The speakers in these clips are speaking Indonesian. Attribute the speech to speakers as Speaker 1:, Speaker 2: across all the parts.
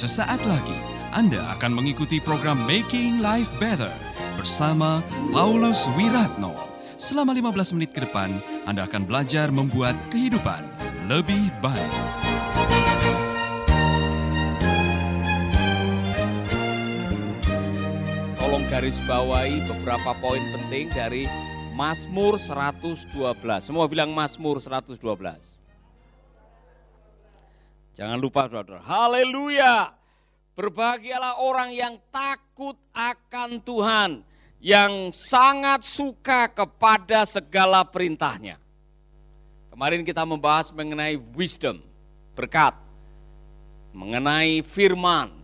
Speaker 1: Sesaat lagi Anda akan mengikuti program Making Life Better bersama Paulus Wiratno. Selama 15 menit ke depan, Anda akan belajar membuat kehidupan lebih baik.
Speaker 2: Tolong garis bawahi beberapa poin penting dari Mazmur 112. Semua bilang Mazmur 112. Jangan lupa saudara. Haleluya. Berbahagialah orang yang takut akan Tuhan. Yang sangat suka kepada segala perintahnya. Kemarin kita membahas mengenai wisdom, berkat. Mengenai firman.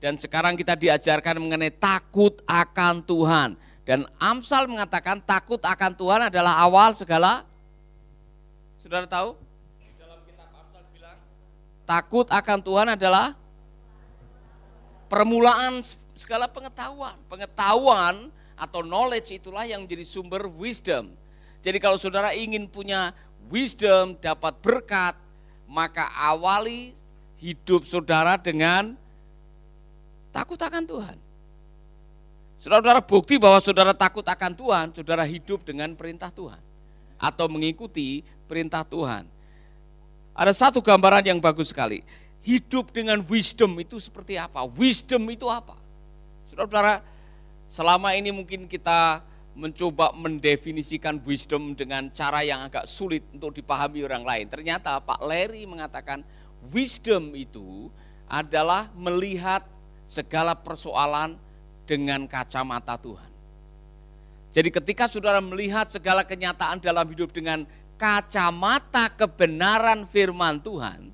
Speaker 2: Dan sekarang kita diajarkan mengenai takut akan Tuhan. Dan Amsal mengatakan takut akan Tuhan adalah awal segala. Saudara tahu? Takut akan Tuhan adalah permulaan segala pengetahuan. Pengetahuan atau knowledge itulah yang menjadi sumber wisdom. Jadi kalau saudara ingin punya wisdom, dapat berkat, maka awali hidup saudara dengan takut akan Tuhan. Saudara-saudara bukti bahwa saudara takut akan Tuhan, saudara hidup dengan perintah Tuhan. Atau mengikuti perintah Tuhan. Ada satu gambaran yang bagus sekali. Hidup dengan wisdom itu seperti apa? Wisdom itu apa? Saudara-saudara, selama ini mungkin kita mencoba mendefinisikan wisdom dengan cara yang agak sulit untuk dipahami orang lain. Ternyata Pak Larry mengatakan wisdom itu adalah melihat segala persoalan dengan kacamata Tuhan. Jadi ketika saudara melihat segala kenyataan dalam hidup dengan kacamata kebenaran firman Tuhan,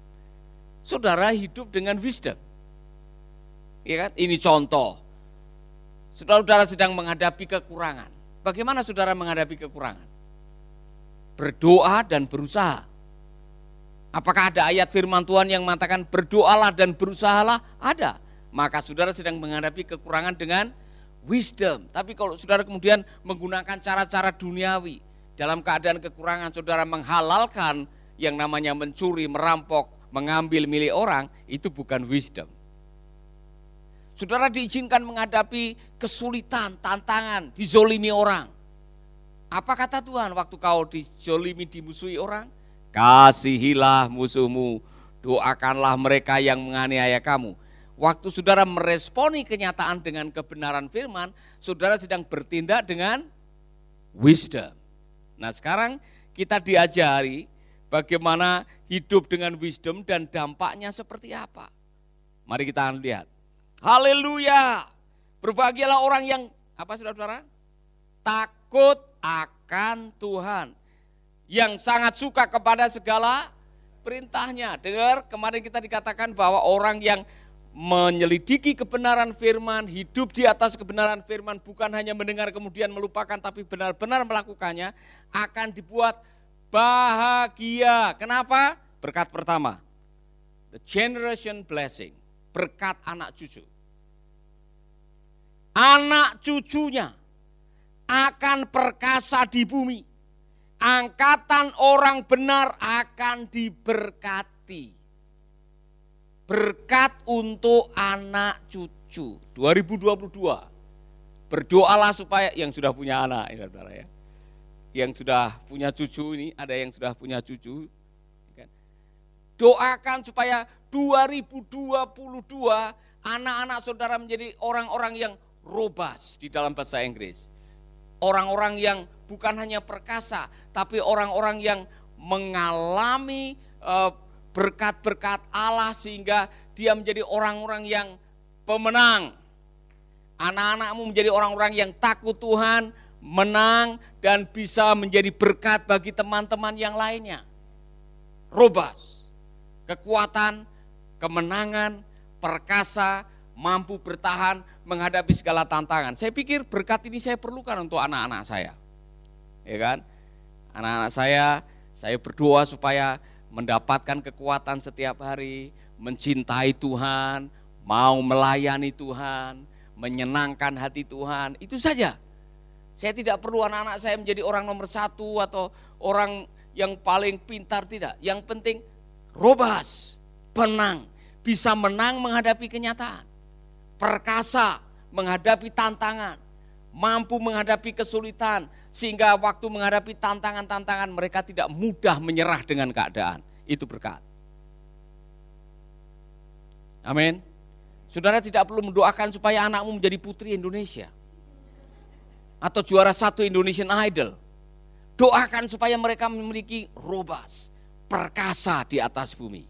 Speaker 2: saudara hidup dengan wisdom. Ya kan? Ini contoh. Saudara-saudara sedang menghadapi kekurangan. Bagaimana saudara menghadapi kekurangan? Berdoa dan berusaha. Apakah ada ayat firman Tuhan yang mengatakan berdoalah dan berusahalah? Ada. Maka saudara sedang menghadapi kekurangan dengan wisdom. Tapi kalau saudara kemudian menggunakan cara-cara duniawi, dalam keadaan kekurangan saudara menghalalkan yang namanya mencuri, merampok, mengambil milik orang, itu bukan wisdom. Saudara diizinkan menghadapi kesulitan, tantangan, dizolimi orang. Apa kata Tuhan waktu kau dizolimi, dimusuhi orang? Kasihilah musuhmu, doakanlah mereka yang menganiaya kamu. Waktu saudara meresponi kenyataan dengan kebenaran firman, saudara sedang bertindak dengan wisdom. Nah sekarang kita diajari bagaimana hidup dengan wisdom dan dampaknya seperti apa. Mari kita lihat. Haleluya. Berbahagialah orang yang apa saudara-saudara? Takut akan Tuhan. Yang sangat suka kepada segala perintahnya. Dengar kemarin kita dikatakan bahwa orang yang menyelidiki kebenaran firman, hidup di atas kebenaran firman, bukan hanya mendengar kemudian melupakan, tapi benar-benar melakukannya, akan dibuat bahagia. Kenapa? Berkat pertama, the generation blessing, berkat anak cucu anak cucunya akan perkasa di bumi. Angkatan orang benar akan diberkati. Berkat untuk anak cucu. 2022. Berdoalah supaya yang sudah punya anak, ya saudara ya. Yang sudah punya cucu ini, ada yang sudah punya cucu. Kan? Doakan supaya 2022 anak-anak saudara menjadi orang-orang yang robust di dalam bahasa Inggris. Orang-orang yang bukan hanya perkasa, tapi orang-orang yang mengalami eh, berkat-berkat Allah sehingga dia menjadi orang-orang yang pemenang. Anak-anakmu menjadi orang-orang yang takut Tuhan, menang dan bisa menjadi berkat bagi teman-teman yang lainnya. Robust, kekuatan, kemenangan, perkasa, mampu bertahan menghadapi segala tantangan. Saya pikir berkat ini saya perlukan untuk anak-anak saya. Ya kan? Anak-anak saya, saya berdoa supaya mendapatkan kekuatan setiap hari, mencintai Tuhan, mau melayani Tuhan, menyenangkan hati Tuhan, itu saja. Saya tidak perlu anak-anak saya menjadi orang nomor satu atau orang yang paling pintar, tidak. Yang penting robas, penang, bisa menang menghadapi kenyataan, perkasa menghadapi tantangan, mampu menghadapi kesulitan, sehingga waktu menghadapi tantangan-tantangan mereka tidak mudah menyerah dengan keadaan. Itu berkat. Amin. Saudara tidak perlu mendoakan supaya anakmu menjadi putri Indonesia. Atau juara satu Indonesian Idol. Doakan supaya mereka memiliki robas, perkasa di atas bumi.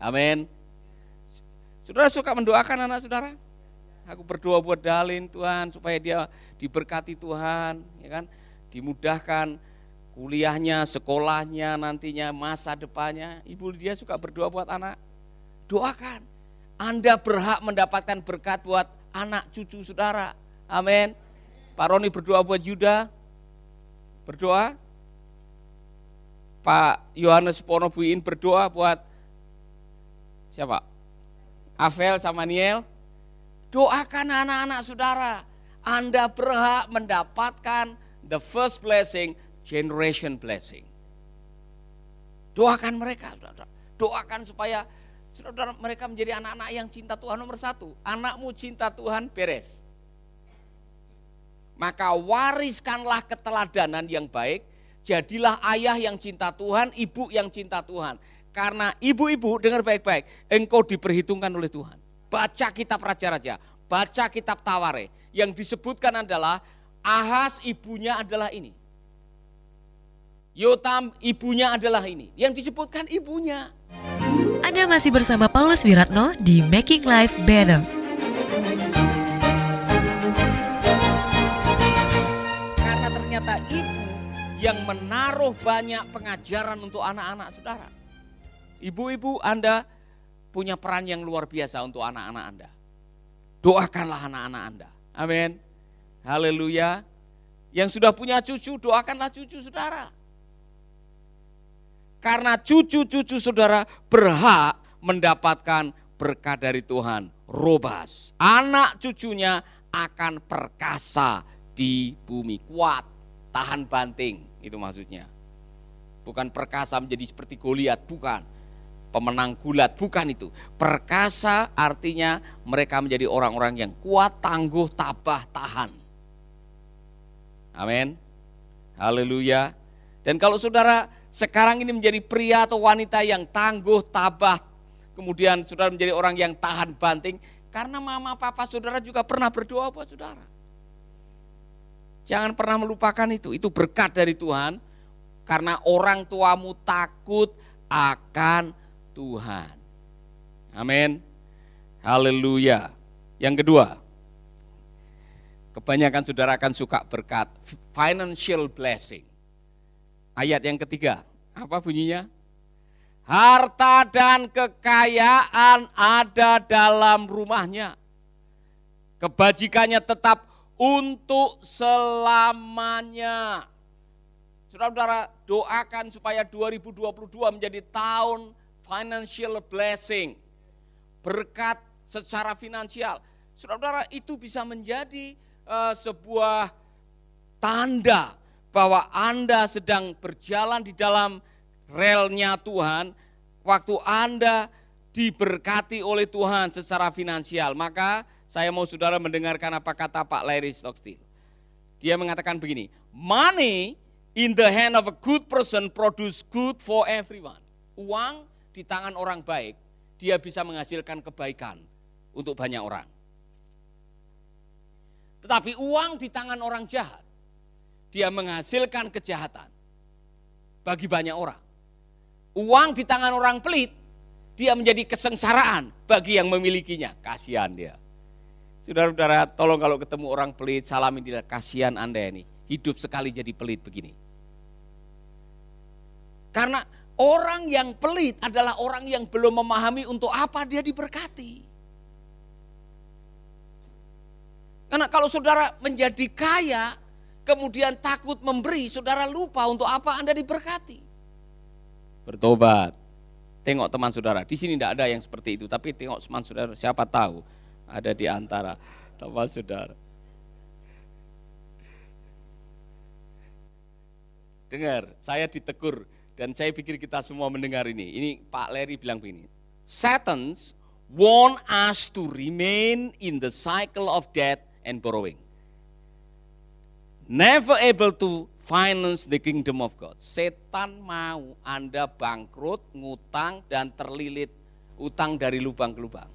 Speaker 2: Amin. Saudara suka mendoakan anak saudara? Aku berdoa buat Dalin Tuhan supaya dia diberkati Tuhan, ya kan? Dimudahkan kuliahnya, sekolahnya, nantinya masa depannya. Ibu dia suka berdoa buat anak. Doakan. Anda berhak mendapatkan berkat buat anak cucu saudara. Amin. Pak Roni berdoa buat Yuda. Berdoa. Pak Yohanes Ponobuin berdoa buat Siapa? Avel sama Niel. Doakan anak-anak saudara. Anda berhak mendapatkan the first blessing, generation blessing. Doakan mereka, saudara. Doakan supaya saudara mereka menjadi anak-anak yang cinta Tuhan nomor satu. Anakmu cinta Tuhan, beres. Maka wariskanlah keteladanan yang baik, jadilah ayah yang cinta Tuhan, ibu yang cinta Tuhan. Karena ibu-ibu dengar baik-baik, engkau diperhitungkan oleh Tuhan. Baca kitab Raja-Raja, baca kitab Taware. Yang disebutkan adalah Ahas ibunya adalah ini. Yotam ibunya adalah ini. Yang disebutkan ibunya.
Speaker 3: Anda masih bersama Paulus Wiratno di Making Life Better.
Speaker 2: Karena ternyata ibu yang menaruh banyak pengajaran untuk anak-anak saudara. Ibu-ibu Anda punya peran yang luar biasa untuk anak-anak Anda. Doakanlah anak-anak Anda. Amin. Haleluya. Yang sudah punya cucu, doakanlah cucu saudara. Karena cucu-cucu saudara berhak mendapatkan berkat dari Tuhan. Robas. Anak cucunya akan perkasa di bumi. Kuat, tahan banting. Itu maksudnya. Bukan perkasa menjadi seperti Goliat, bukan pemenang gulat, bukan itu. Perkasa artinya mereka menjadi orang-orang yang kuat, tangguh, tabah, tahan. Amin. Haleluya. Dan kalau saudara sekarang ini menjadi pria atau wanita yang tangguh, tabah, kemudian saudara menjadi orang yang tahan banting, karena mama papa saudara juga pernah berdoa buat saudara. Jangan pernah melupakan itu, itu berkat dari Tuhan, karena orang tuamu takut akan Tuhan. Amin. Haleluya. Yang kedua, kebanyakan saudara akan suka berkat financial blessing. Ayat yang ketiga, apa bunyinya? Harta dan kekayaan ada dalam rumahnya. Kebajikannya tetap untuk selamanya. Saudara-saudara doakan supaya 2022 menjadi tahun financial blessing, berkat secara finansial. Saudara-saudara itu bisa menjadi uh, sebuah tanda bahwa Anda sedang berjalan di dalam relnya Tuhan, waktu Anda diberkati oleh Tuhan secara finansial. Maka saya mau saudara mendengarkan apa kata Pak Larry Stockstill. Dia mengatakan begini, money in the hand of a good person produce good for everyone. Uang di tangan orang baik, dia bisa menghasilkan kebaikan untuk banyak orang. Tetapi uang di tangan orang jahat, dia menghasilkan kejahatan bagi banyak orang. Uang di tangan orang pelit, dia menjadi kesengsaraan bagi yang memilikinya. Kasihan dia. Saudara-saudara, tolong kalau ketemu orang pelit, salamin dia, kasihan Anda ini. Hidup sekali jadi pelit begini. Karena Orang yang pelit adalah orang yang belum memahami untuk apa dia diberkati. Karena kalau saudara menjadi kaya, kemudian takut memberi, saudara lupa untuk apa Anda diberkati. Bertobat. Tengok teman saudara, di sini tidak ada yang seperti itu, tapi tengok teman saudara, siapa tahu ada di antara teman saudara. Dengar, saya ditegur dan saya pikir kita semua mendengar ini. Ini Pak Leri bilang begini, Satan want us to remain in the cycle of debt and borrowing. Never able to finance the kingdom of God. Setan mau Anda bangkrut, ngutang, dan terlilit utang dari lubang ke lubang.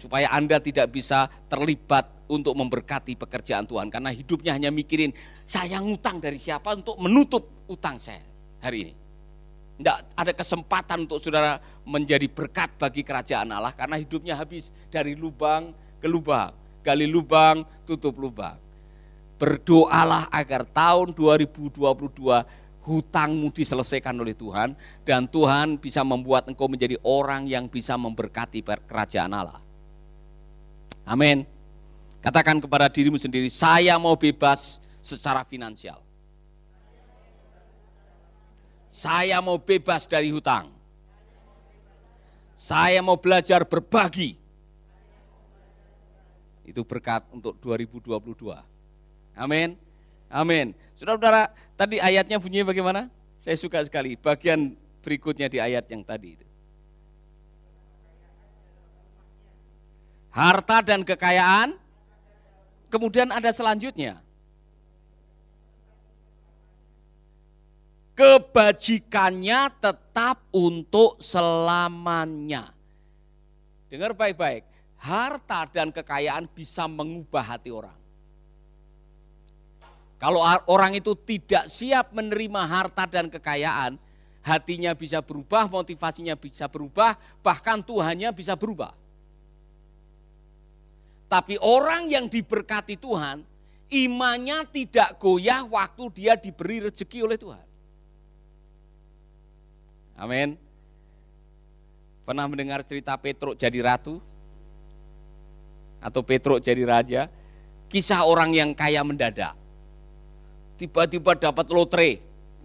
Speaker 2: Supaya Anda tidak bisa terlibat untuk memberkati pekerjaan Tuhan. Karena hidupnya hanya mikirin, saya ngutang dari siapa untuk menutup utang saya hari ini. Tidak ada kesempatan untuk saudara menjadi berkat bagi kerajaan Allah karena hidupnya habis dari lubang ke lubang. Gali lubang, tutup lubang. Berdoalah agar tahun 2022 hutangmu diselesaikan oleh Tuhan dan Tuhan bisa membuat engkau menjadi orang yang bisa memberkati kerajaan Allah. Amin. Katakan kepada dirimu sendiri, saya mau bebas secara finansial. Saya mau bebas dari hutang. Saya mau belajar berbagi. Itu berkat untuk 2022. Amin. Amin. Saudara-saudara, tadi ayatnya bunyinya bagaimana? Saya suka sekali bagian berikutnya di ayat yang tadi itu. Harta dan kekayaan. Kemudian ada selanjutnya. Kebajikannya tetap untuk selamanya. Dengar baik-baik, harta dan kekayaan bisa mengubah hati orang. Kalau orang itu tidak siap menerima harta dan kekayaan, hatinya bisa berubah, motivasinya bisa berubah, bahkan Tuhannya bisa berubah. Tapi orang yang diberkati Tuhan, imannya tidak goyah waktu dia diberi rezeki oleh Tuhan. Amin. Pernah mendengar cerita Petruk jadi ratu? Atau Petruk jadi raja? Kisah orang yang kaya mendadak. Tiba-tiba dapat lotre.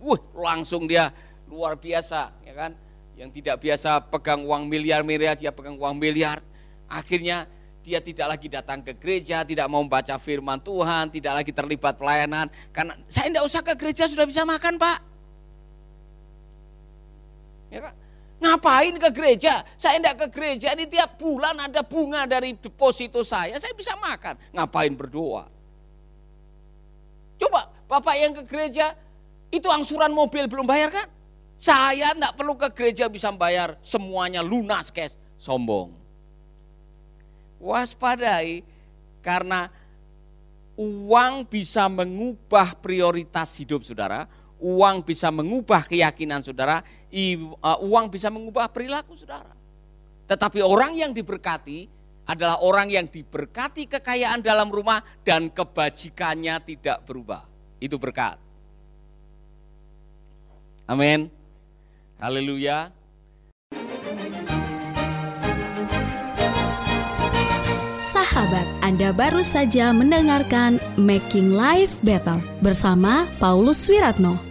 Speaker 2: Wah, langsung dia luar biasa, ya kan? Yang tidak biasa pegang uang miliar-miliar, dia pegang uang miliar. Akhirnya dia tidak lagi datang ke gereja, tidak mau membaca firman Tuhan, tidak lagi terlibat pelayanan. Karena saya tidak usah ke gereja sudah bisa makan pak. Ya kan? Ngapain ke gereja? Saya tidak ke gereja, ini tiap bulan ada bunga dari deposito saya, saya bisa makan. Ngapain berdoa? Coba, Bapak yang ke gereja, itu angsuran mobil belum bayar kan? Saya tidak perlu ke gereja bisa bayar semuanya lunas cash. Sombong. Waspadai karena uang bisa mengubah prioritas hidup saudara, uang bisa mengubah keyakinan saudara, uang bisa mengubah perilaku saudara. Tetapi orang yang diberkati adalah orang yang diberkati kekayaan dalam rumah dan kebajikannya tidak berubah. Itu berkat. Amin. Haleluya.
Speaker 4: Sahabat, Anda baru saja mendengarkan Making Life Better bersama Paulus Wiratno.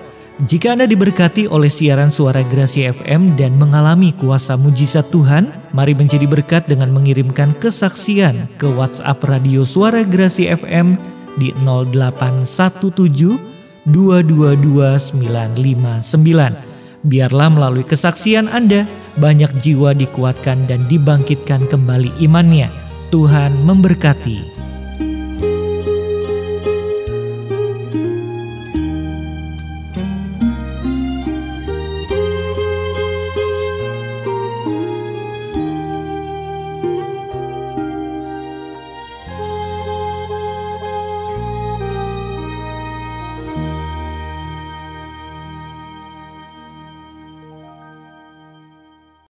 Speaker 5: Jika Anda diberkati oleh siaran suara Grasi FM dan mengalami kuasa mujizat Tuhan, mari menjadi berkat dengan mengirimkan kesaksian ke WhatsApp Radio Suara Grasi FM di 0817 222959. Biarlah melalui kesaksian Anda, banyak jiwa dikuatkan dan dibangkitkan kembali imannya. Tuhan memberkati.